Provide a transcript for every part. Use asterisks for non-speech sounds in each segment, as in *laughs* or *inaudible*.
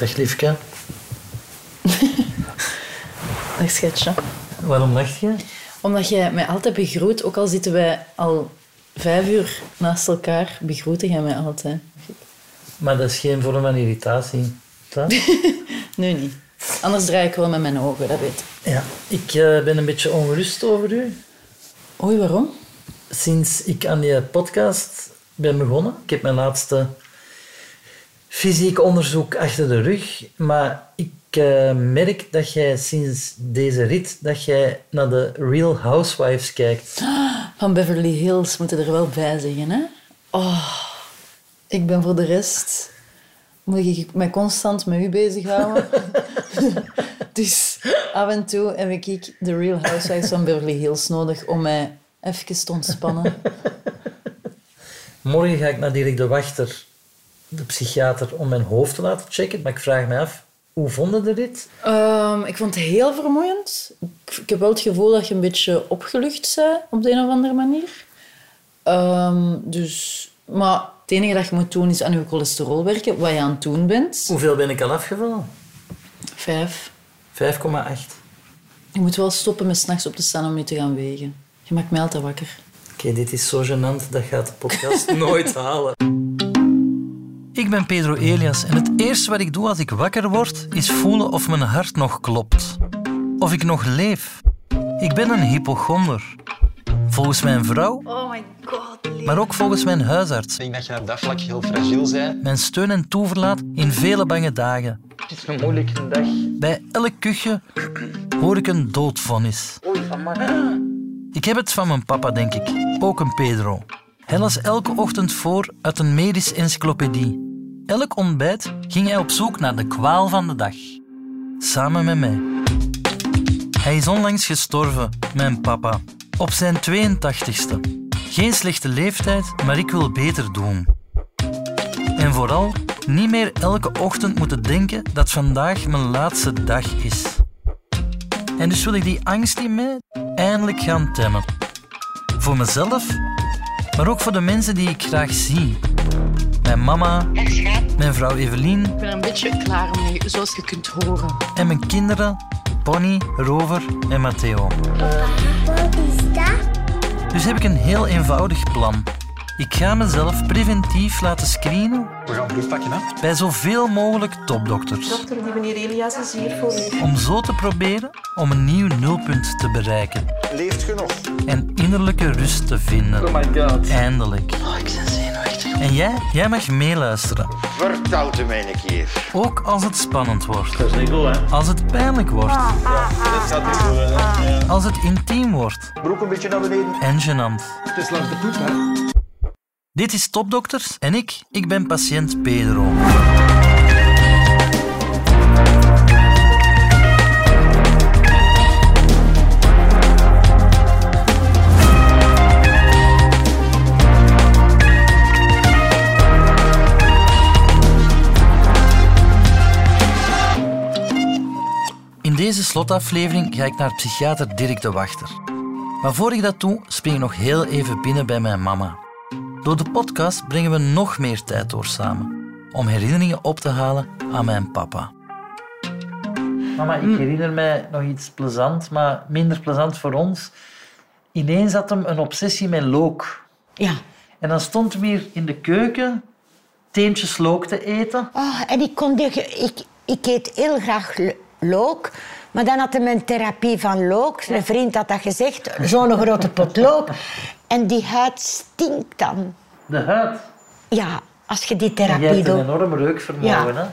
Dag liefke. *laughs* Dag schatje. Waarom lach je? Omdat jij mij altijd begroet, ook al zitten wij al vijf uur naast elkaar, begroet jij mij altijd. Maar dat is geen vorm van irritatie. toch? *laughs* Nu niet. Anders draai ik wel met mijn ogen, dat weet ik. Ja. Ik eh, ben een beetje ongerust over u. Oei, waarom? Sinds ik aan die podcast ben begonnen. Ik heb mijn laatste fysiek onderzoek achter de rug. Maar ik eh, merk dat jij sinds deze rit dat jij naar de Real Housewives kijkt. Van Beverly Hills moeten er wel bij zeggen, hè? Oh, ik ben voor de rest... Moet ik mij constant met u bezighouden. *laughs* dus af en toe heb ik de Real Housewives van Beverly Hills nodig om mij even te ontspannen. Morgen ga ik naar Dirk de Wachter, de psychiater, om mijn hoofd te laten checken. Maar ik vraag me af, hoe vonden de rit? Ehm, ik vond het heel vermoeiend. Ik, ik heb wel het gevoel dat je een beetje opgelucht bent op de een of andere manier. Ehm, dus, maar het enige dat je moet doen is aan je cholesterol werken, wat je aan het doen bent. Hoeveel ben ik al afgevallen? Vijf. 5,8. Je moet wel stoppen met s'nachts op te staan om je te gaan wegen. Je maakt mij altijd wakker. Oké, dit is zo gênant, dat gaat de podcast *laughs* nooit halen. Ik ben Pedro Elias en het eerste wat ik doe als ik wakker word, is voelen of mijn hart nog klopt. Of ik nog leef. Ik ben een hypochonder. Volgens mijn vrouw, Oh my god, maar ook volgens mijn huisarts. Ik denk dat je op dat vlak heel fragiel bent. Mijn steun en toeverlaat in vele bange dagen. Het is een moeilijke dag. Bij elk kuchje hoor ik een doodvonnis. Oei, amai. Ik heb het van mijn papa, denk ik. Ook een Pedro. Hij las elke ochtend voor uit een medische encyclopedie. Elk ontbijt ging hij op zoek naar de kwaal van de dag. Samen met mij. Hij is onlangs gestorven, mijn papa. Op zijn 82ste. Geen slechte leeftijd, maar ik wil beter doen. En vooral niet meer elke ochtend moeten denken dat vandaag mijn laatste dag is. En dus wil ik die angst in mij eindelijk gaan temmen. Voor mezelf, maar ook voor de mensen die ik graag zie. Mijn mama, mijn vrouw Evelien Ik ben een beetje klaar mee, zoals je kunt horen. en mijn kinderen Bonnie, Rover en Matteo. Wat is dat? Dus heb ik een heel eenvoudig plan. Ik ga mezelf preventief laten screenen We gaan bloed pakken, hè? bij zoveel mogelijk topdokters. Dokter, die meneer Elias is hier voor u. Om zo te proberen om een nieuw nulpunt te bereiken. Leeft genoeg. En innerlijke rust te vinden. Oh my god. Eindelijk. Oh, ik ben zenuwachtig. En jij? Jij mag meeluisteren. Vertel het mij een keer. Ook als het spannend wordt. Dat is niet goed, hè? Als het pijnlijk wordt. Dat gaat niet goed, hè? Ja. Als het intiem wordt. Broek een beetje naar beneden. En gênant. Het is langs de poep, hè? Dit is Topdokters en ik, ik ben patiënt Pedro. Slotaflevering ga ik naar psychiater Dirk de Wachter. Maar voor ik dat doe, spring ik nog heel even binnen bij mijn mama. Door de podcast brengen we nog meer tijd door samen. Om herinneringen op te halen aan mijn papa. Mama, ik herinner mij nog iets plezant, maar minder plezant voor ons. Ineens had hem een obsessie met look. Ja. En dan stond hij hier in de keuken teentjes look te eten. Oh, en ik, kon die, ik, ik eet heel graag lo- look. Maar dan had hij een therapie van look. Een vriend had dat gezegd. Zo'n grote pot look. En die huid stinkt dan. De huid. Ja, als je die En jij therapie hebt een doet. enorm reukvermogen, Ja. hè?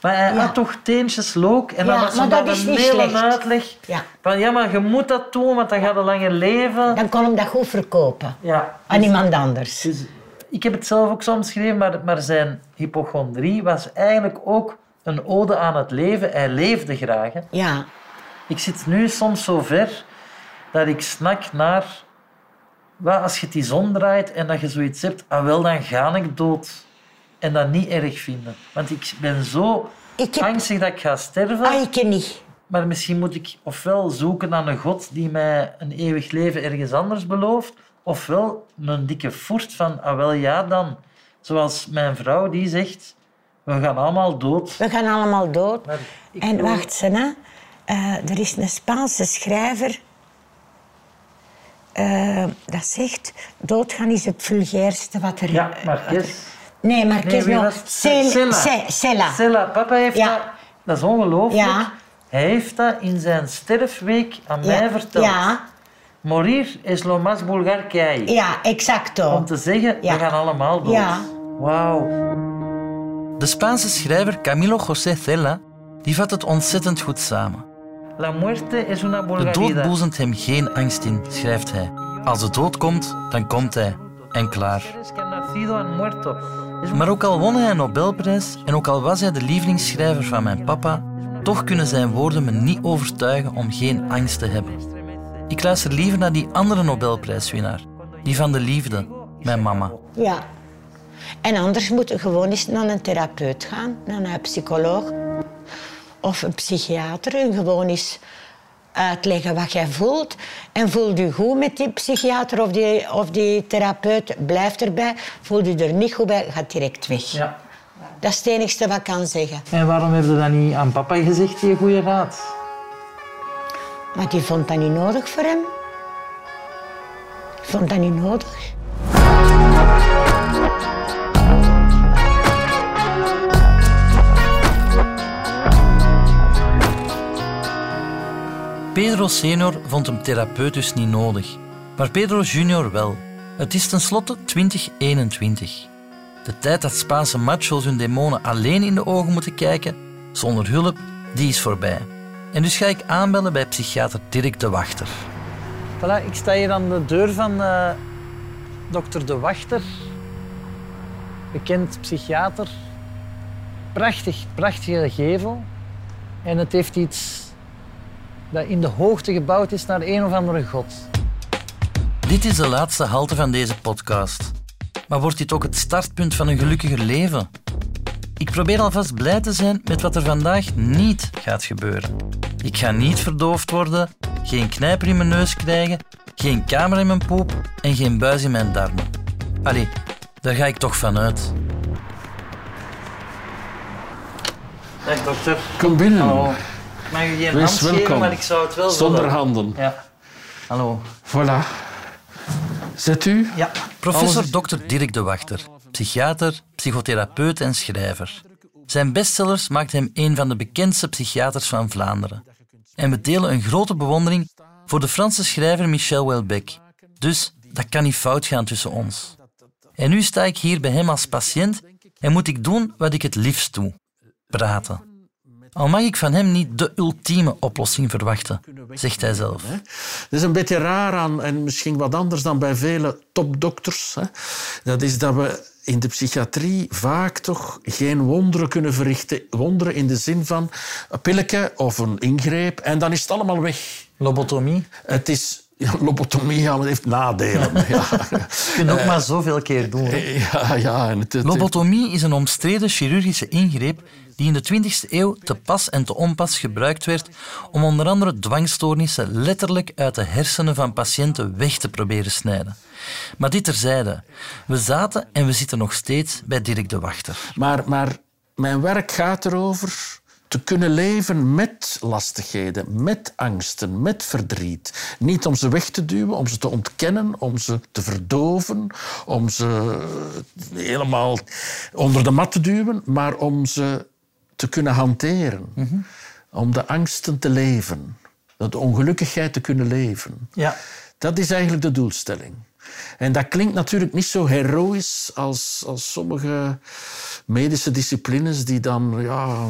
Maar hij Ja. had toch teentjes look en dan Ja, had ze maar dat is een niet hele slecht. uitleg Ja. van ja, maar je moet dat doen, want dan gaat je langer leven. Dan kon hem dat goed verkopen. Ja. Aan Dus- iemand anders. dus ik heb het zelf ook zo omschreven, maar, maar zijn hypochondrie was eigenlijk ook een ode aan het leven. Hij leefde graag. Hè. Ja. Ik zit nu soms zo ver dat ik snak naar... Wat als je die zon draait en dat je zoiets hebt, ah wel, dan ga ik dood. En dat niet erg vinden. Want ik ben zo Ik heb- angstig dat ik ga sterven. Ah, ik niet. Maar misschien moet ik ofwel zoeken naar een God die mij een eeuwig leven ergens anders belooft, ofwel een dikke voert van, ah wel ja dan. Zoals mijn vrouw die zegt, We gaan allemaal dood. We gaan allemaal dood. En wacht ze, Eh, er is een Spaanse schrijver eh, dat zegt... Doodgaan is het vulgairste wat er... Ja, Marquez. Nee, Marquez wie nog. was het? Cel- Cella. Ce- Cella. Cella, papa heeft Ja. dat... Dat is ongelooflijk. Ja. Hij heeft dat in zijn sterfweek aan Ja. mij verteld. Ja, Morir es lo más vulgar que hay. ja, exacto. Om te zeggen, Ja. we gaan allemaal dood. Ja. Wauw. De Spaanse schrijver Camilo José Cela die vat het ontzettend goed samen. La muerte es una De vulgaridad. dood boezemt hem geen angst in, schrijft hij. Als de dood komt, dan komt hij. En klaar. Maar ook al won hij een Nobelprijs en ook al was hij de lievelingsschrijver van mijn papa, toch kunnen zijn woorden me niet overtuigen om geen angst te hebben. Ik luister liever naar die andere Nobelprijswinnaar, die van de liefde, mijn mama. Ja. En anders moet je gewoon eens naar een therapeut gaan, naar een psycholoog of een psychiater gewoon eens uitleggen wat jij voelt. En voel je goed met die psychiater of die, of die therapeut, blijf erbij. Voel je er niet goed bij, gaat direct weg. Ja. Dat is het enigste wat ik kan zeggen. En waarom heb je dat niet aan papa gezegd, die goede raad? Maar die vond dat niet nodig voor hem. Vond dat niet nodig. Pedro senior vond hem therapeut dus niet nodig, maar Pedro junior wel. Het is tenslotte 2021. De tijd dat Spaanse machos hun demonen alleen in de ogen moeten kijken, zonder hulp, die is voorbij. En dus ga ik aanbellen bij psychiater Dirk de Wachter. Voilà, ik sta hier aan de deur van eh, dokter De Wachter. Bekend psychiater. Prachtig, prachtige gevel. En het heeft iets dat in de hoogte gebouwd is naar een of andere god. Dit is de laatste halte van deze podcast. Maar wordt dit ook het startpunt van een gelukkiger leven? Ik probeer alvast blij te zijn met wat er vandaag niet gaat gebeuren. Ik ga niet verdoofd worden, geen knijper in mijn neus krijgen, geen kamer in mijn poep en geen buis in mijn darmen. Allee, daar ga ik toch van uit. Dag dokter. Kom binnen. Hallo. Mag je geen hand geven, welkom. maar ik zou het wel Zonder willen. handen. Ja. Hallo. Voilà. Zet u. Ja. Professor Dr. Dirk de Wachter, psychiater, psychotherapeut en schrijver. Zijn bestsellers maakt hem een van de bekendste psychiaters van Vlaanderen. En we delen een grote bewondering voor de Franse schrijver Michel Houellebecq. Dus dat kan niet fout gaan tussen ons. En nu sta ik hier bij hem als patiënt en moet ik doen wat ik het liefst doe: praten. Al mag ik van hem niet de ultieme oplossing verwachten, zegt hij zelf. Dat is een beetje raar aan en misschien wat anders dan bij vele topdokters. Dat is dat we in de psychiatrie vaak toch geen wonderen kunnen verrichten. Wonderen in de zin van een pilletje of een ingreep en dan is het allemaal weg. Lobotomie. Het is... Ja, lobotomie ja, heeft nadelen. *laughs* Ja, Je kunt ook maar zoveel keer doen. hè. ja, ja en het, het- Lobotomie is een omstreden chirurgische ingreep die in de 20e eeuw te pas en te onpas gebruikt werd om onder andere dwangstoornissen letterlijk uit de hersenen van patiënten weg te proberen snijden. Maar dit terzijde. We zaten en we zitten nog steeds bij Dirk de Wachter. Maar, maar mijn werk gaat erover te kunnen leven met lastigheden, met angsten, met verdriet. Niet om ze weg te duwen, om ze te ontkennen, om ze te verdoven, om ze helemaal onder de mat te duwen, maar om ze te kunnen hanteren. Om de angsten te leven, de ongelukkigheid te kunnen leven. Ja. Dat is eigenlijk de doelstelling. En dat klinkt natuurlijk niet zo heroïs als, als sommige medische disciplines die dan... Ja,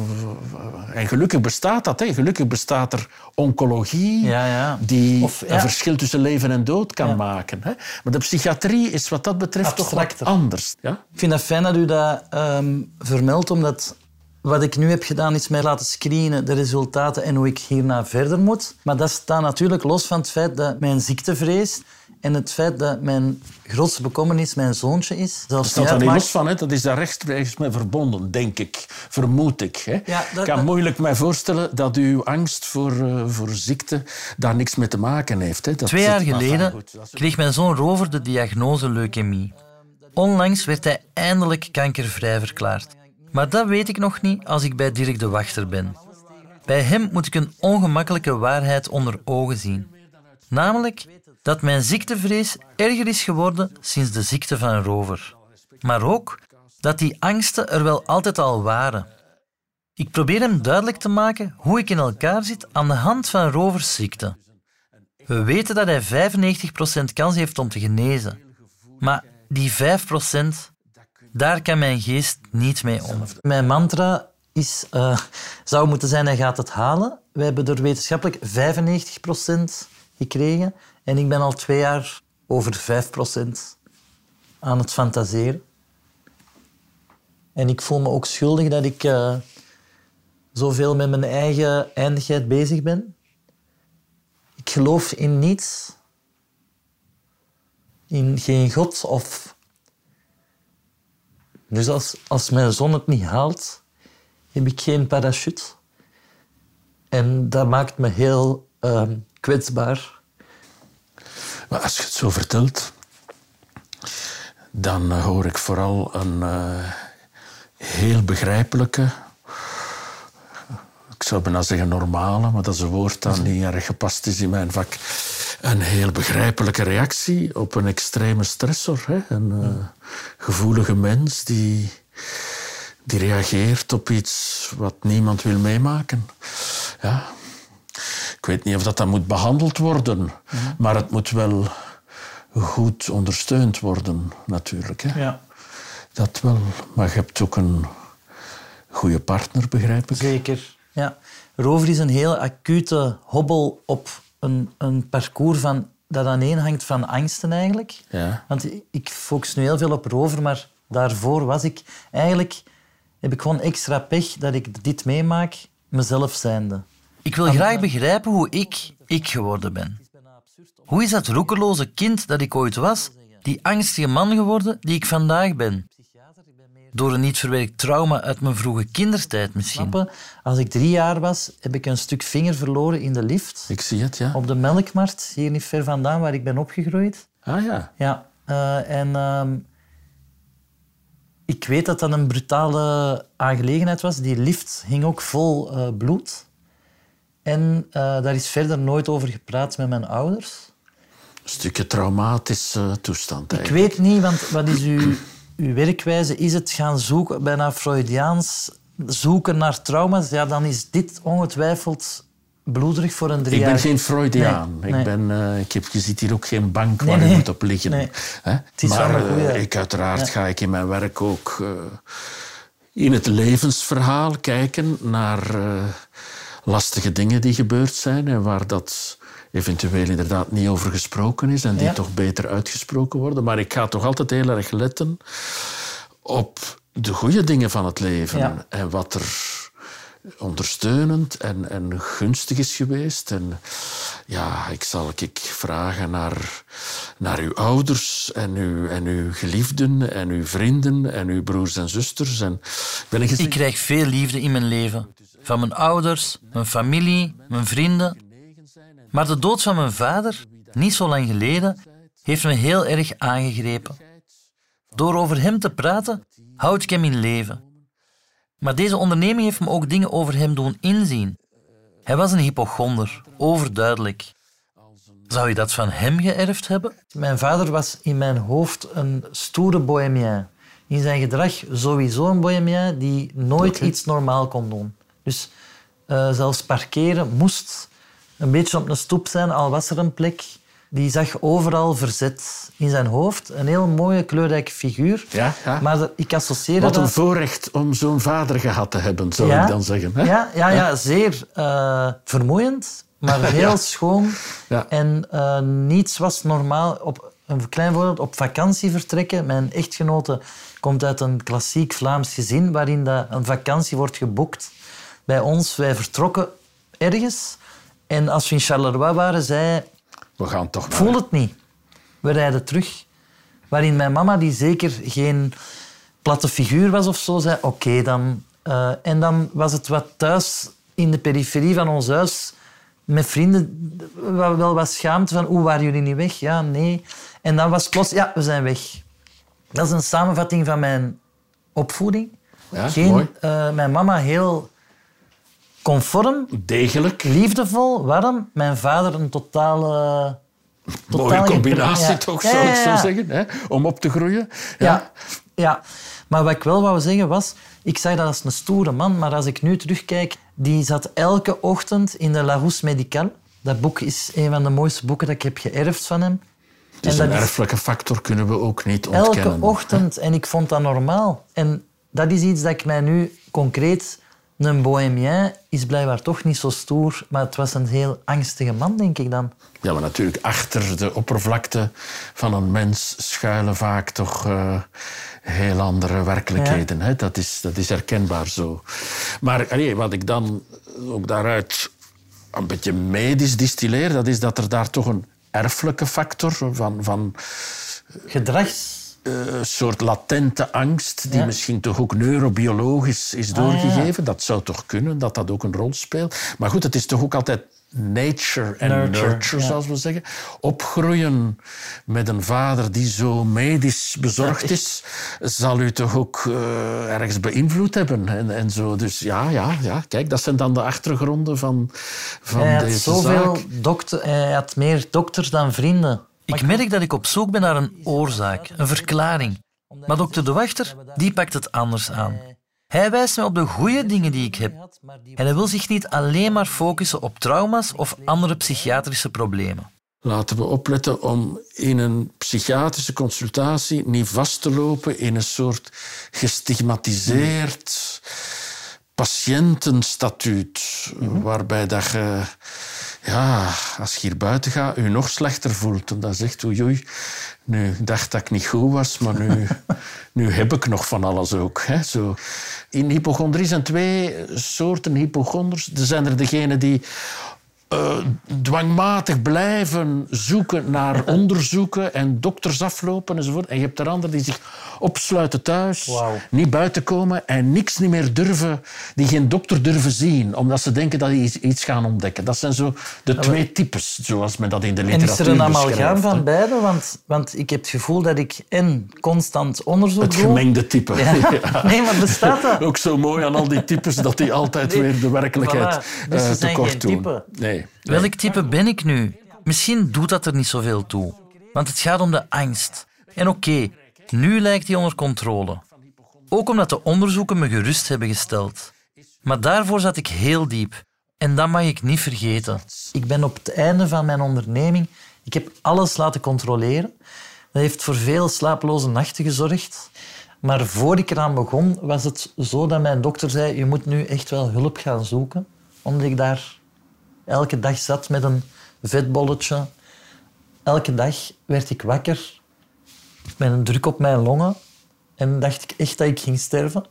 en gelukkig bestaat dat. Hè. Gelukkig bestaat er oncologie Ja, ja. die Of, ja. een verschil tussen leven en dood kan maken. Hè. Maar de psychiatrie is wat dat betreft toch wat anders. Ja? Ik vind het fijn dat u dat ehm, vermeldt, omdat wat ik nu heb gedaan is mij laten screenen, de resultaten en hoe ik hierna verder moet. Maar dat staat natuurlijk los van het feit dat mijn ziektevrees en het feit dat mijn grootste bekommernis mijn zoontje is. Dat staat daar niet los van. Hè. Dat is daar rechtstreeks mee verbonden, denk ik. Vermoed ik. Hè. Ja, dat- ik kan dat- moeilijk mij voorstellen dat uw angst voor, eh, voor ziekte daar niks mee te maken heeft. Hè. Dat Twee jaar geleden goed, is- kreeg mijn zoon Rover de diagnose leukemie. Onlangs werd hij eindelijk kankervrij verklaard. Maar dat weet ik nog niet als ik bij Dirk de Wachter ben. Bij hem moet ik een ongemakkelijke waarheid onder ogen zien. Namelijk dat mijn ziektevrees erger is geworden sinds de ziekte van rover. Maar ook dat die angsten er wel altijd al waren. Ik probeer hem duidelijk te maken hoe ik in elkaar zit aan de hand van roversziekte. We weten dat hij 95% kans heeft om te genezen. Maar die 5%, daar kan mijn geest niet mee om. Mijn mantra is, eh, zou moeten zijn, hij gaat het halen. We hebben er wetenschappelijk 95% gekregen. En ik ben al twee jaar over 5% aan het fantaseren. En ik voel me ook schuldig dat ik eh, zoveel met mijn eigen eindigheid bezig ben. Ik geloof in niets. In geen God of... Dus als, als mijn zon het niet haalt, heb ik geen parachute. En dat maakt me heel ehm, kwetsbaar. Maar als je het zo vertelt, dan hoor ik vooral een eh, heel begrijpelijke, ik zou bijna zeggen normale, maar dat is een woord dat niet erg gepast is in mijn vak. Een heel begrijpelijke reactie op een extreme stressor. Hè? Een eh, gevoelige mens die, die reageert op iets wat niemand wil meemaken. Ja. Ik weet niet of dat, dan moet behandeld worden, maar het moet wel goed ondersteund worden, natuurlijk. Hè? Ja. Dat wel. Maar je hebt ook een goede partner, begrijp ik. Zeker. Ja. Rover is een heel acute hobbel op een, een parcours van, dat aaneenhangt van angsten eigenlijk. Ja. Want ik focus nu heel veel op rover, maar daarvoor was ik... Eigenlijk heb ik gewoon extra pech dat ik dit meemaak, mezelf zijnde. Ik wil graag begrijpen hoe ik ik geworden ben. Hoe is dat roekeloze kind dat ik ooit was, die angstige man geworden die ik vandaag ben? Door een niet verwerkt trauma uit mijn vroege kindertijd misschien. Als ik drie jaar was, heb ik een stuk vinger verloren in de lift. Ik zie het, ja. Op de melkmarkt, hier niet ver vandaan, waar ik ben opgegroeid. Ah ja. Ja, eh, en ehm, ik weet dat dat een brutale aangelegenheid was. Die lift hing ook vol eh, bloed. En eh, daar is verder nooit over gepraat met mijn ouders. Een stukje traumatische toestand. Ik eigenlijk. weet niet, want wat is uw, uw werkwijze? Is het gaan zoeken, bijna Freudiaans, zoeken naar trauma's? Ja, dan is dit ongetwijfeld bloederig voor een drie Ik ben geen Freudiaan. Nee, ik, nee. ben, eh, ik heb, je ziet hier ook geen bank Nee, waar je nee. moet op liggen. Hè? maar eh, ik uiteraard ga ik in mijn werk ook eh, in het levensverhaal kijken naar lastige dingen die gebeurd zijn en waar dat eventueel inderdaad niet over gesproken is en die Ja. toch beter uitgesproken worden. Maar ik ga toch altijd heel erg letten op de goede dingen van het leven Ja. en wat er ondersteunend en, en gunstig is geweest. En ja, ik zal ik vragen naar, naar uw ouders en uw, en uw geliefden en uw vrienden en uw broers en zusters. En ben ik, Ik krijg veel liefde in mijn leven. Van mijn ouders, mijn familie, mijn vrienden. Maar de dood van mijn vader, niet zo lang geleden, heeft me heel erg aangegrepen. Door over hem te praten, houd ik hem in leven. Maar deze onderneming heeft me ook dingen over hem doen inzien. Hij was een hypochonder, overduidelijk. Zou je dat van hem geërfd hebben? Mijn vader was in mijn hoofd een stoere bohemien. In zijn gedrag sowieso een bohemien die nooit iets normaal kon doen. Dus eh, zelfs parkeren moest een beetje op een stoep zijn, al was er een plek. Die zag overal verzet in zijn hoofd. Een heel mooie, kleurrijke figuur. Ja, ja. Maar ik associeerde Wat een dat... voorrecht om zo'n vader gehad te hebben, zou ik dan zeggen. Hè? Ja, ja, ja, zeer eh, vermoeiend, maar *laughs* heel schoon. Ja. En eh, niets was normaal. Op, een klein voorbeeld, op vakantie vertrekken. Mijn echtgenote komt uit een klassiek Vlaams gezin waarin dat een vakantie wordt geboekt. Bij ons, wij vertrokken ergens. En als we in Charleroi waren, zei We gaan toch ik voel het niet. We rijden terug. Waarin mijn mama, die zeker geen platte figuur was of zo, zei oké dan. Eh, en dan was het wat thuis in de periferie van ons huis met vrienden wel wel wat schaamte van hoe waren jullie niet weg? Ja, nee. En dan was plots, ja, we zijn weg. Dat is een samenvatting van mijn opvoeding. Ja, Geen, mooi. eh, mijn mama heel conform, Degelijk. liefdevol, warm. Mijn vader een totale... Mooie totale combinatie ja. toch, zou ik zo zeggen. Hè? Om op te groeien. Ja. ja, maar wat ik wel wou zeggen was... Ik zag dat als een stoere man, maar als ik nu terugkijk... Die zat elke ochtend in de Larousse Médicale. Dat boek is een van de mooiste boeken dat ik heb geërfd van hem. Dus En een is- erfelijke factor kunnen we ook niet ontkennen. Elke ochtend. En ik vond dat normaal. En dat is iets dat ik mij nu concreet... Een bohemien is blijkbaar toch niet zo stoer, maar het was een heel angstige man, denk ik dan. Ja, maar natuurlijk, achter de oppervlakte van een mens schuilen vaak toch eh, heel andere werkelijkheden. Hè? Dat, is, dat is herkenbaar zo. Maar allee, wat ik dan ook daaruit een beetje medisch distilleer, dat is dat er daar toch een erfelijke factor van, van Gedrags... eh, een soort latente angst, die Ja. misschien toch ook neurobiologisch is doorgegeven. Dat zou toch kunnen, dat dat ook een rol speelt. Maar goed, het is toch ook altijd nature en nurture, Nurture, ja. zoals we zeggen. Opgroeien met een vader die zo medisch bezorgd is, zal u toch ook eh, ergens beïnvloed hebben. En, en zo. Dus ja, ja, ja, kijk, dat zijn dan de achtergronden van, van Hij had deze zoveel zaak. dokter, hij had meer dokters dan vrienden. Ik merk dat ik op zoek ben naar een oorzaak, een verklaring. Maar dokter De Wachter, die pakt het anders aan. Hij wijst me op de goede dingen die ik heb. En hij wil zich niet alleen maar focussen op trauma's of andere psychiatrische problemen. Laten we opletten om in een psychiatrische consultatie niet vast te lopen in een soort gestigmatiseerd patiëntenstatuut. Waarbij dat je, ja, als je hier buiten gaat, je nog slechter voelt. En dan zegt oei, oei, nu dacht dat ik niet goed was, maar nu, *laughs* nu heb ik nog van alles ook. Hè, zo. In hypochondrie zijn twee soorten hypochonders. Er zijn er degenen die eh, dwangmatig blijven zoeken naar *laughs* onderzoeken en dokters aflopen enzovoort. En je hebt er anderen die zich opsluiten thuis, niet buiten komen en niks niet meer durven, die geen dokter durven zien, omdat ze denken dat die iets- gaan ontdekken. Dat zijn zo de twee types, zoals men dat in de En literatuur is er een amalgaam beschrijft, hè. van beide? Want, want ik heb het gevoel dat ik en constant onderzoek Het gemengde type. *laughs* Ja. *laughs* Ja. Nee, maar bestaat dat? Ook zo mooi aan al die types dat die altijd Nee, weer de werkelijkheid voilà. Dus eh, tekort doen. type. Nee. Welk type ben ik nu? Misschien doet dat er niet zoveel toe. Want het gaat om de angst. En oké, nu lijkt die onder controle. Ook omdat de onderzoeken me gerust hebben gesteld. Maar daarvoor zat ik heel diep. En dat mag ik niet vergeten. Ik ben op het einde van mijn onderneming... Ik heb alles laten controleren. Dat heeft voor veel slapeloze nachten gezorgd. Maar voor ik eraan begon, was het zo dat mijn dokter zei... Je moet nu echt wel hulp gaan zoeken. Omdat ik daar elke dag zat met een vetbolletje. Elke dag werd ik wakker met een druk op mijn longen. En dacht ik echt dat ik ging sterven.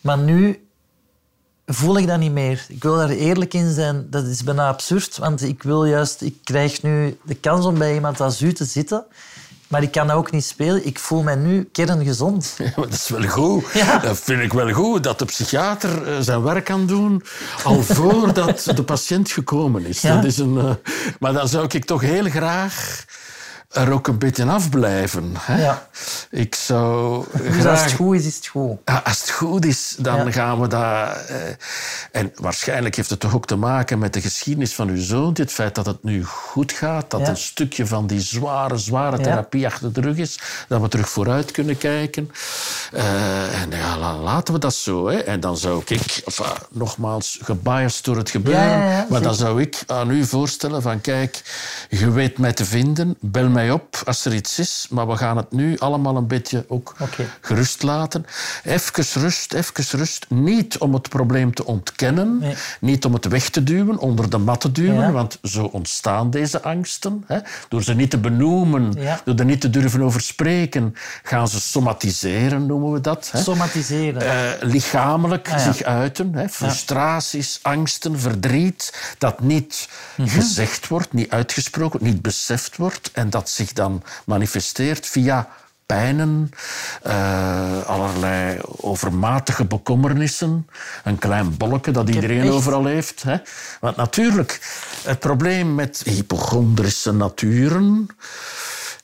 Maar nu voel ik dat niet meer. Ik wil daar eerlijk in zijn. Dat is bijna absurd, want ik wil juist... Ik krijg nu de kans om bij iemand als u te zitten. Maar ik kan ook niet spelen. Ik voel mij nu kerngezond. *laughs* Ja, maar dat is wel goed. *laughs* Ja. Dat vind ik wel goed, dat de psychiater eh, zijn werk kan doen al *laughs* voordat de patiënt gekomen is. Ja. Dat is een, eh, maar dan zou ik toch heel graag er ook een beetje afblijven. Hè? Ja. Ik zou Dus als graag... het goed is, is het goed. Ja, als het goed is, dan Ja. gaan we dat... eh, en waarschijnlijk heeft het toch ook te maken met de geschiedenis van uw zoon. Het feit dat het nu goed gaat, dat een stukje van die zware, zware therapie achter de rug is. Dat we terug vooruit kunnen kijken. Eh, en ja, la- laten we dat zo. Hè. En dan zou ik, enfin, nogmaals, gebiased door het gebeuren, maar dan zou ik aan u voorstellen van kijk, je weet mij te vinden, bel mij op als er iets is, maar we gaan het nu allemaal een beetje ook gerust laten. Even rust, even rust. Niet om het probleem te ontkennen, Nee. niet om het weg te duwen, onder de mat te duwen, Ja. want zo ontstaan deze angsten. Hè. Door ze niet te benoemen, Ja. door er niet te durven over spreken, gaan ze somatiseren, noemen we dat. Hè. Somatiseren. Eh, lichamelijk Ah, ja. zich uiten. Hè. Frustraties, angsten, verdriet. Dat niet Mhm. gezegd wordt, niet uitgesproken, niet beseft wordt. En dat zich dan manifesteert via pijnen, eh, allerlei overmatige bekommernissen. Een klein bolletje dat iedereen overal heeft. Hè. Want natuurlijk, het probleem met hypochondrische naturen...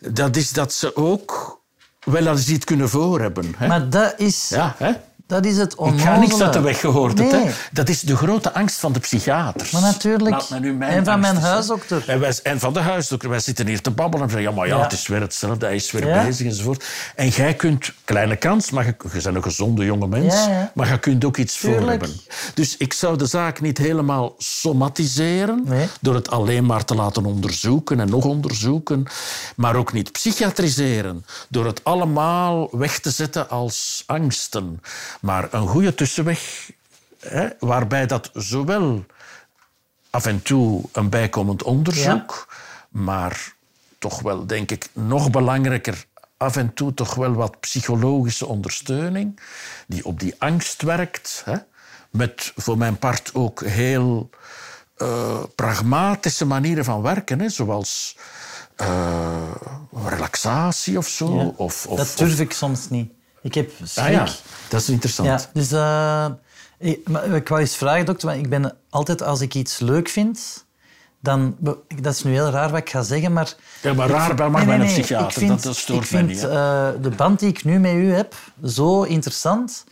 dat is dat ze ook wel eens iets kunnen voor hebben. Hè. Maar dat is... Ja, hè? Dat is het Ik ga niks uit de weg gehoord. het, Nee. Hè? Dat is de grote angst van de psychiaters. Maar natuurlijk. Mijn En van mijn huisdokter. En, wij, en van de huisdokter. Wij zitten hier te babbelen en zeggen... Ja, maar ja, Ja. het is weer hetzelfde. Hij is weer Ja. bezig enzovoort. En jij kunt... Kleine kans, maar je, je bent een gezonde jonge mens. Ja. Maar je kunt ook iets voor hebben. Dus ik zou de zaak niet helemaal somatiseren... Nee. door het alleen maar te laten onderzoeken en nog onderzoeken. Maar ook niet psychiatriseren. Door het allemaal weg te zetten als angsten. Maar een goede tussenweg... Hè, waarbij dat zowel af en toe een bijkomend onderzoek, maar toch wel, denk ik, nog belangrijker, af en toe toch wel wat psychologische ondersteuning, die op die angst werkt, hè, met voor mijn part ook heel eh, pragmatische manieren van werken, hè, zoals eh, relaxatie of zo. Ja. Of, of, dat durf ik soms niet. Ik heb schrik. Ah ja, dat is interessant. Ja, dus eh, ik, maar ik wou eens vragen, dokter, want ik ben altijd, als ik iets leuk vind, dan... Dat is nu heel raar wat ik ga zeggen, maar... Ja, maar raar bij mag nee, een psychiater, ik vind, dat- stoort ik vind, eh, de band die ik nu met u heb zo interessant,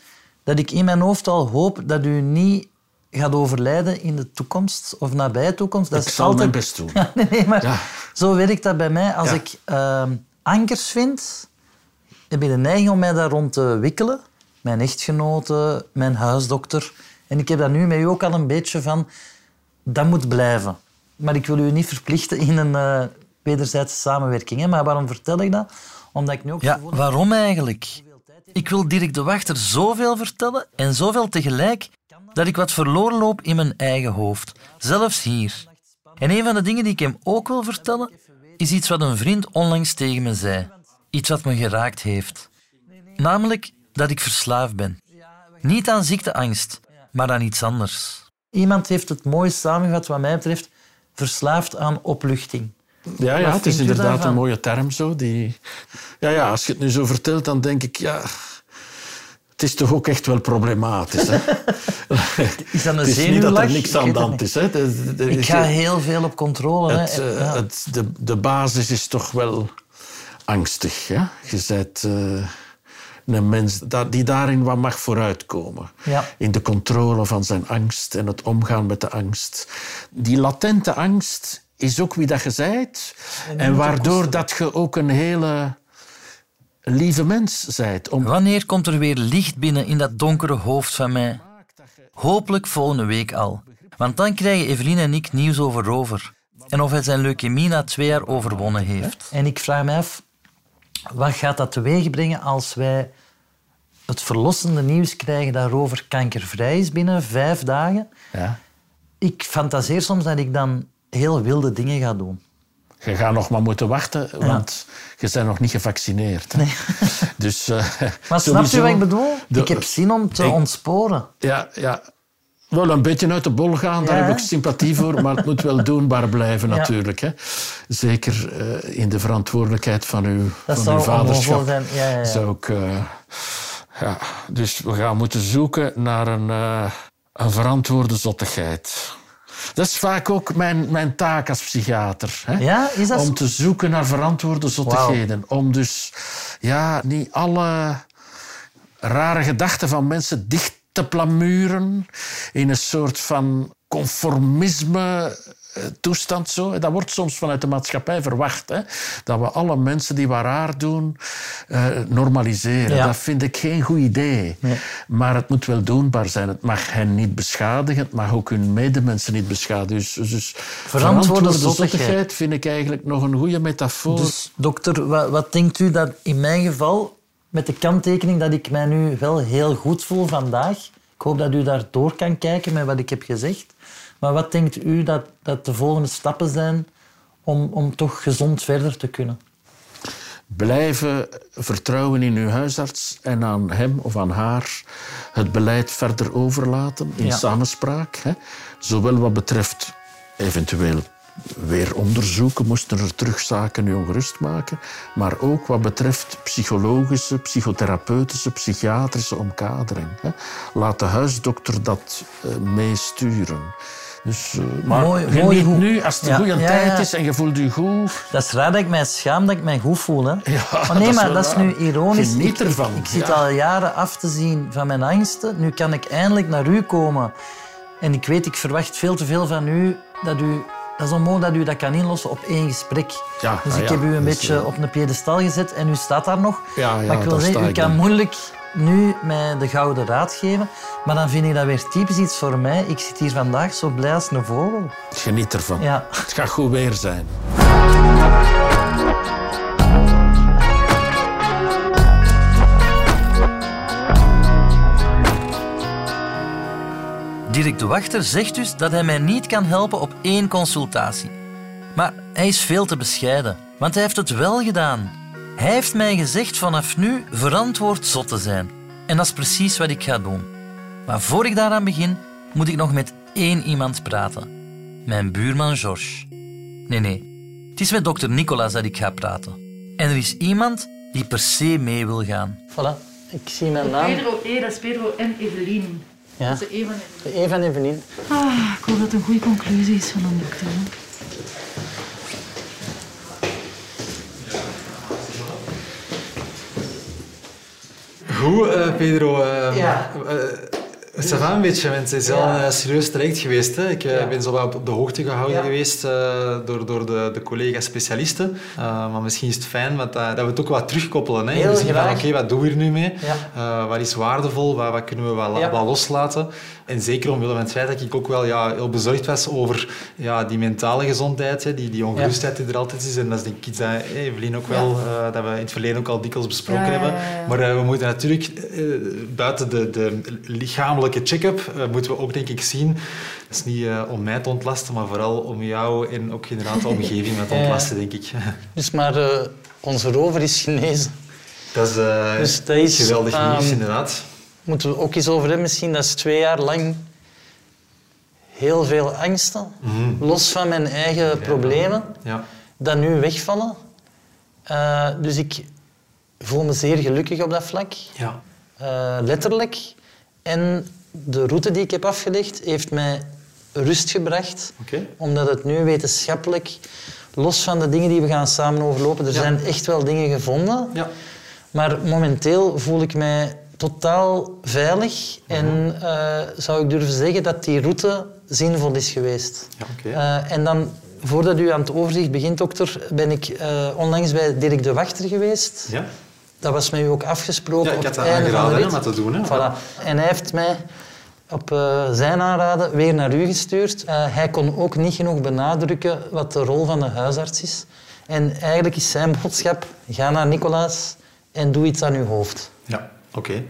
dat ik in mijn hoofd al hoop dat u niet gaat overlijden in de toekomst of nabije toekomst. Dat Ik is zal altijd... mijn best doen. *laughs* nee, maar Ja. zo werkt dat bij mij. Als Ja. ik ehm, ankers vind, heb ik de neiging om mij daar rond te wikkelen. Mijn echtgenote, mijn huisdokter. En ik heb dat nu met u ook al een beetje van... Dat moet blijven. Maar ik wil u niet verplichten in een eh, wederzijdse samenwerking. Hè? Maar waarom vertel ik dat? Omdat ik nu ook... Ja, waarom eigenlijk? Ik wil Dirk de Wachter zoveel vertellen en zoveel tegelijk dat ik wat verloren loop in mijn eigen hoofd. Zelfs hier. En een van de dingen die ik hem ook wil vertellen, is iets wat een vriend onlangs tegen me zei. Iets wat me geraakt heeft. Namelijk dat ik verslaafd ben. Niet aan ziekteangst, maar aan iets anders. Iemand heeft het mooi samengevat, wat mij betreft, verslaafd aan opluchting. Ja, ja het is inderdaad daarvan? een mooie term zo. Die... Ja, ja, als je het nu zo vertelt, dan denk ik, ja... Het is toch ook echt wel problematisch, hè? *laughs* Is dat een het is niet dat er niks Ik aan de hand is, hè? De- de- Ik ga heel veel op controle. hè. het, eh, Ja. het, de, de basis is toch wel angstig. Ja? Je bent eh, een mens dat- die daarin wat mag vooruitkomen. Ja. In de controle van zijn angst en het omgaan met de angst. Die latente angst is ook wie dat je bent. En waardoor dat je ook een hele lieve mens bent. Om... Wanneer komt er weer licht binnen in dat donkere hoofd van mij? Hopelijk volgende week al. Want dan krijgen Evelien en ik nieuws over Rover. En of hij zijn leukemie na twee jaar overwonnen heeft. En ik vraag me af, wat gaat dat teweeg brengen als wij het verlossende nieuws krijgen dat Rover kankervrij is binnen vijf dagen? Ja. Ik fantaseer soms dat ik dan heel wilde dingen ga doen. Je gaat nog maar moeten wachten, want je bent nog niet gevaccineerd. hè. *laughs* Dus, eh, Maar snap je wat ik bedoel? de- ik heb zin om te ik- ontsporen. Ja, ja. Wel een beetje uit de bol gaan, daar Ja. heb ik sympathie voor, maar het moet wel doenbaar blijven Ja. natuurlijk. Hè. Zeker eh, in de verantwoordelijkheid van uw, Dat van uw vaderschap. zijn. Ja. Zou ik, eh, ja. Dus we gaan moeten zoeken naar een, eh, een verantwoorde zottigheid. Dat is vaak ook mijn, mijn taak als psychiater. Hè? Ja, is dat Om te zoeken naar verantwoorde zottigheden. Om dus ja, niet alle rare gedachten van mensen dicht te plamuren in een soort van conformisme eh, toestand. Zo. Dat wordt soms vanuit de maatschappij verwacht. Hè? Dat we alle mensen die wat raar doen eh, normaliseren. Ja. Dat vind ik geen goed idee. Maar het moet wel doenbaar zijn. Het mag hen niet beschadigen. Het mag ook hun medemensen niet beschadigen. Dus, dus verantwoorde zottigheid. zottigheid vind ik eigenlijk nog een goede metafoor. Dus dokter, wat, wat denkt u dat in mijn geval, met de kanttekening dat ik mij nu wel heel goed voel vandaag, ik hoop dat u daar door kan kijken met wat ik heb gezegd, maar wat denkt u dat, dat de volgende stappen zijn om, om toch gezond verder te kunnen? Blijven vertrouwen in uw huisarts en aan hem of aan haar het beleid verder overlaten in Ja. samenspraak. Hè? Zowel wat betreft eventueel weer onderzoeken, moesten er terugzaken u ongerust maken, maar ook wat betreft psychologische, psychotherapeutische, psychiatrische omkadering. Hè? Laat de huisdokter dat eh, meesturen. Dus, maar Mooi- mooi goed. nu, als het een Ja, goede ja, tijd ja. is en je voelt je goed... Dat is raar dat ik mij schaam dat ik mij goed voel. Hè? Maar nee, dat maar dat is nu ironisch. Geniet Ik- ervan, Ik, ik zit al jaren af te zien van mijn angsten. Nu kan ik eindelijk naar u komen. En ik weet, ik verwacht veel te veel van u. Dat, u, dat is onmogelijk dat u dat kan inlossen op één gesprek. Ja, dus ah, ik heb u een dus, beetje eh, op een piedestal gezet en u staat daar nog. Ja, ja, maar ik wil zeggen, u kan moeilijk nu mij de gouden raad geven. Maar dan vind ik dat weer typisch iets voor mij. Ik zit hier vandaag zo blij als een vogel. Geniet ervan. Ja. Het gaat goed weer zijn. Dirk de Wachter zegt dus dat hij mij niet kan helpen op één consultatie. Maar hij is veel te bescheiden, want hij heeft het wel gedaan. Hij heeft mij gezegd vanaf nu verantwoord zot te zijn. En dat is precies wat ik ga doen. Maar voor ik daaraan begin, moet ik nog met één iemand praten. Mijn buurman Georges. Nee, nee. Het is met dokter Nicolas dat ik ga praten. En er is iemand die per se mee wil gaan. Voilà, ik zie mijn naam. Pedro, E, dat is Pedro en Evelien. Ja. Dat is de E Evelien. Eva en Evelien. Ah, ik hoop dat het een goede conclusie is van een dokter. hè. Goed, eh, Pedro. eh Ja. eh, ça va een beetje, want het is wel een serieus traject geweest. Hè? Ik eh, ben zo wat op de hoogte gehouden Ja. geweest eh, door, door de, de collega-specialisten. Eh, maar misschien is het fijn dat, dat we het ook wat terugkoppelen. Hè? Heel we zien van, oké, wat doen we hier nu mee? Ja. Wat is waardevol? Wat, wat kunnen we Ja. wat loslaten? En zeker omwille van het feit dat ik ook wel ja, heel bezorgd was over ja, die mentale gezondheid, hè? Die, die ongerustheid die er altijd is. En dat is denk ik iets dat Evelien ook wel, eh, dat we in het verleden ook al dikwijls besproken hebben. Maar eh, we moeten natuurlijk, eh, buiten de, de lichamelijke check-up, moeten we ook denk ik zien, dat is niet om mij te ontlasten, maar vooral om jou en ook inderdaad de omgeving *laughs* te Ja. ontlasten, denk ik. *laughs* Dus maar onze rover is genezen. Dat is, Dus dat is, geweldig nieuws, ehm, inderdaad. Moeten we ook eens over hebben. Misschien dat is twee jaar lang heel veel angsten. Los van mijn eigen problemen. Ja. Dat nu wegvallen. Eh, dus ik voel me zeer gelukkig op dat vlak. Ja. Eh, letterlijk. En de route die ik heb afgelegd heeft mij rust gebracht. Omdat het nu wetenschappelijk, los van de dingen die we gaan samen overlopen, er zijn echt wel dingen gevonden. Ja. Maar momenteel voel ik mij totaal veilig en eh, zou ik durven zeggen dat die route zinvol is geweest. Ja. Eh, en dan, voordat u aan het overzicht begint, dokter, ben ik eh, onlangs bij Dirk de Wachter geweest. Ja. Dat was met u ook afgesproken Ja, ik op had het dat aangeraden, om dat te doen, hè. Voilà. En hij heeft mij op zijn aanraden weer naar u gestuurd. Hij kon ook niet genoeg benadrukken wat de rol van de huisarts is. En eigenlijk is zijn boodschap, ga naar Nicolaas en doe iets aan uw hoofd. Ja, oké.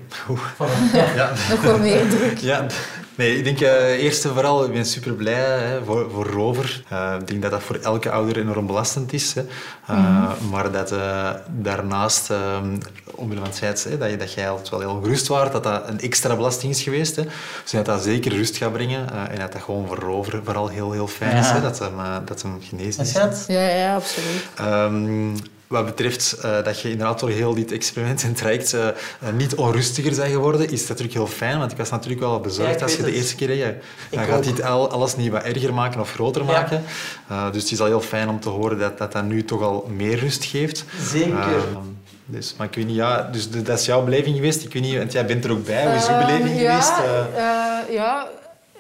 Ja. Nog wat meer druk. Ja, nee, ik denk eh, eerst en vooral, ik ben super blij hè, voor, voor Rover. Eh, ik denk dat dat voor elke ouder enorm belastend is. Hè. Eh, Maar dat eh, daarnaast, eh, omwille van het feit hè, dat, je, dat jij altijd wel heel ongerust was, dat dat een extra belasting is geweest. Hè. Dus dat dat zeker rust gaat brengen. eh, en dat dat gewoon voor Rover vooral heel, heel fijn is, hè, dat hem, dat hem genezen is. Ja, ja, absoluut. Ehm, wat betreft eh, dat je inderdaad door heel dit experiment en traject eh, eh, niet onrustiger bent geworden, is dat natuurlijk heel fijn. Want ik was natuurlijk wel Ja, bezorgd als je de eerste keer... je dan gaat dit al, alles niet wat erger maken of groter maken. Dus het is al heel fijn om te horen dat dat, dat nu toch al meer rust geeft. Zeker. Ehm, dus, maar ik weet niet, ja, dus dat is jouw beleving geweest. Ik weet niet, want jij bent er ook bij. Hoe is uw beleving Ehm, ja, geweest? Ja,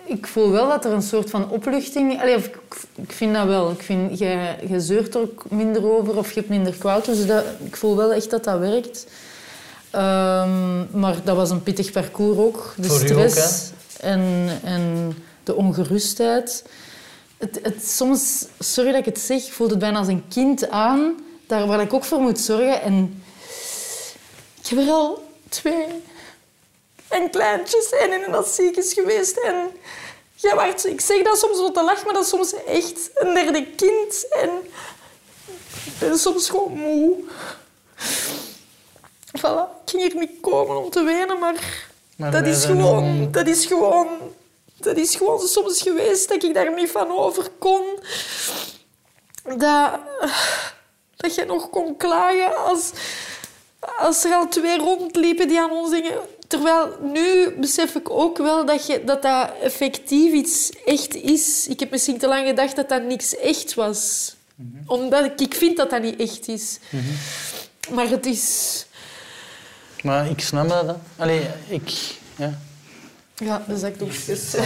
ik voel wel dat er een soort van opluchting... Allee, of ik, ik vind dat wel. Ik vind, je, je zeurt er ook minder over of je hebt minder kwaad. Dus dat, ik voel wel echt dat dat werkt. Ehm, maar dat was een pittig parcours ook. De Voor stress en, en de ongerustheid. Het, het, soms, sorry dat ik het zeg, voelt het bijna als een kind aan, daar waar ik ook voor moet zorgen. En ik heb er al twee en kleintjes en in dat ziekenhuis geweest. En ja, wacht, ik zeg dat soms wat te lachen, maar dat is soms echt een derde kind. En ik ben soms gewoon moe. Voilà, ik ging hier niet komen om te wenen, maar, Maar dat, is gewoon, dat is gewoon... Dat is gewoon soms geweest dat ik daar niet van over kon. Dat, dat je nog kon klagen als, als er al twee rondliepen die aan ons dingen Terwijl nu besef ik ook wel dat, je, dat dat effectief iets echt is. Ik heb misschien te lang gedacht dat dat niks echt was. Omdat ik, ik vind dat dat niet echt is. Maar het is... Maar ik snap dat. hè. Allee, ik... Ja. Ja, de zakdoekjes. *laughs*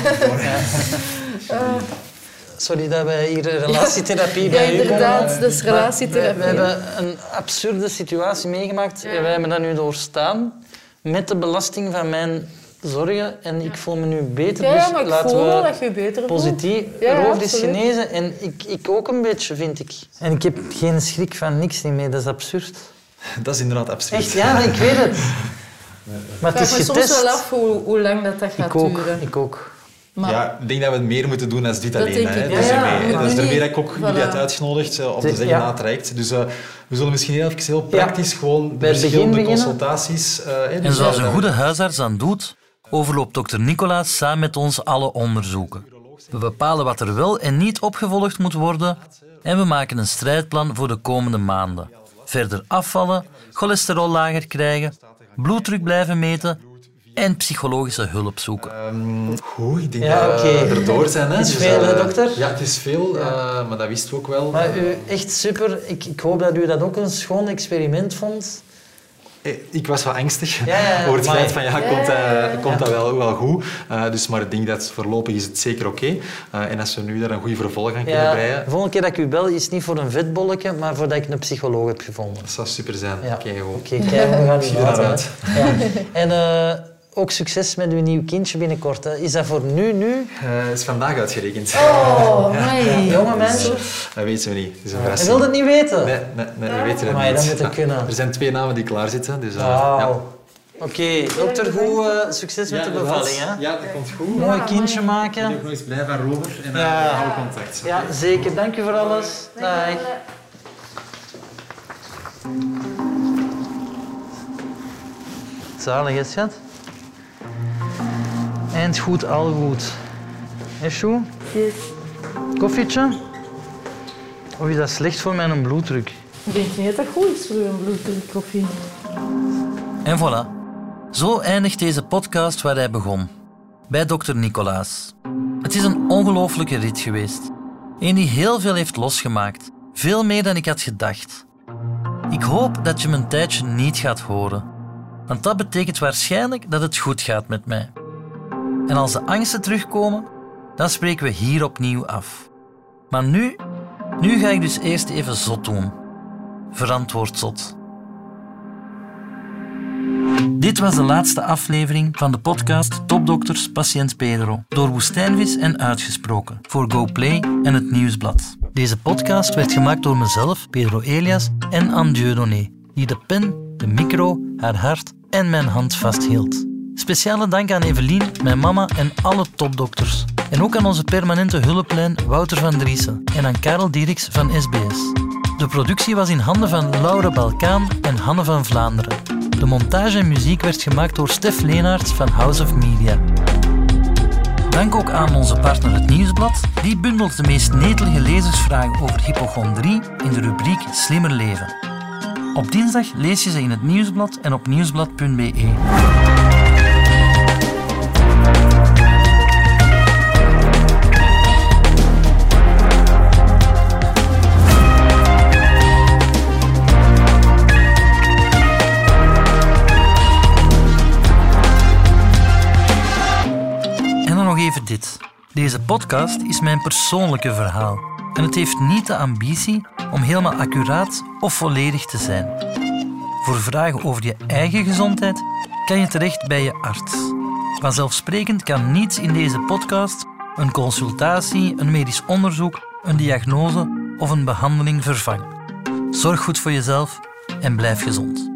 Sorry dat wij hier relatietherapie Ja, bij u inderdaad, komen. dat is relatietherapie. We, we hebben een absurde situatie meegemaakt. En wij hebben dat nu doorstaan met de belasting van mijn zorgen. En ik voel me nu beter. Ja, dus maar ik laten voel we dat je beter voelt. positief. Ja, Roof is genezen en ik, ik ook een beetje, vind ik. En ik heb geen schrik van niks niet meer. Dat is absurd. Dat is inderdaad absurd. Echt, ja, ik weet het. *laughs* Maar Ik het vraag is me soms getest. wel af hoe, hoe lang dat, dat gaat Ik ook, duren. ik ook. Maar Ja, ik denk dat we het meer moeten doen dan dit Dat alleen. denk Hè. ik, Dat is ja. ermee, Ja, dat is niet. dat ik ook Voilà. jullie had uitgenodigd eh, om te Zeg, zeggen ja. na het traject. Dus eh, we zullen misschien heel, even heel praktisch gewoon de Bij begin verschillende beginnen. consultaties... eh, hè, En dus, zoals eh, een goede huisarts dan doet, overloopt dokter Nicolaas samen met ons alle onderzoeken. We bepalen wat er wel en niet opgevolgd moet worden en we maken een strijdplan voor de komende maanden. Verder afvallen, cholesterol lager krijgen, bloeddruk blijven meten en psychologische hulp zoeken. Ehm, goed, ik denk Ja, dat we oké. erdoor zijn. Hè. Het is Dus, veel, hè, eh, dokter? Ja, het is veel, eh, maar dat wisten we ook wel. Maar u, echt super. Ik, ik hoop dat u dat ook een schoon experiment vond. Eh, Ik was wel angstig Ja, over het feit van ja, komt, dat, komt dat wel, wel goed. Eh, dus, maar ik denk dat voorlopig is het zeker oké. Eh, en als we nu daar een goede vervolg aan kunnen Ja, breien, de volgende keer dat ik u bel is niet voor een vetbolletje, maar voordat ik een psycholoog heb gevonden. dat zou super zijn. Ja. Oké, goed. Oké, kijk, we gaan Zie u naar laten, uit. En eh, ook succes met uw nieuw kindje binnenkort. Hè. Is dat voor nu, nu? Eh, Het is vandaag uitgerekend. Oh, *laughs* amai. Jonge mensen? Dat weten we niet. Is een Je verrassing. wilt het niet weten? Nee, nee, nee, we weten het Amai, niet. dat moet het *laughs* Ja. kunnen. Er zijn twee namen die klaar zitten. Dus, eh, Wauw. ja. Oké, dokter, goed eh, succes met de bevalling. Hè? Ja, dat komt goed. Mooi kindje Ik maken. ben nog eens blij van Robert en Ja. uh, hou contact. Ja, zeker. Dank u voor alles. Dag. Zalig, hè, schat? Eind goed, al goed. Is goed? Yes. Koffietje? Of is dat slecht voor mijn bloeddruk? Ik denk niet dat dat goed is voor uw bloeddruk koffie. En voilà. Zo eindigt deze podcast waar hij begon. Bij dokter Nicolaas. Het is een ongelofelijke rit geweest. Een die heel veel heeft losgemaakt. Veel meer dan ik had gedacht. Ik hoop dat je me een tijdje niet gaat horen. Want dat betekent waarschijnlijk dat het goed gaat met mij. En als de angsten terugkomen, dan spreken we hier opnieuw af. Maar nu, nu ga ik dus eerst even zot doen. Verantwoord zot. Dit was de laatste aflevering van de podcast Topdokters Patiënt Pedro door Woestijnvis en Uitgesproken voor GoPlay en het Nieuwsblad. Deze podcast werd gemaakt door mezelf, Pedro Elias en Anne Dieudonné, die de pen, de micro, haar hart en mijn hand vasthield. Speciale dank aan Evelien, mijn mama en alle topdokters. En ook aan onze permanente hulplijn Wouter van Driessen en aan Karel Dieriks van SBS. De productie was in handen van Laura Balkaan en Hanne van Vlaanderen. De montage en muziek werd gemaakt door Stef Leenaerts van House of Media. Dank ook aan onze partner Het Nieuwsblad. Die bundelt de meest netelige lezersvragen over hypochondrie in de rubriek Slimmer Leven. Op dinsdag lees je ze in het Nieuwsblad en op nieuwsblad.be. Deze podcast is mijn persoonlijke verhaal. En het heeft niet de ambitie om helemaal accuraat of volledig te zijn. Voor vragen over je eigen gezondheid kan je terecht bij je arts. Vanzelfsprekend kan niets in deze podcast een consultatie, een medisch onderzoek, een diagnose of een behandeling vervangen. Zorg goed voor jezelf en blijf gezond.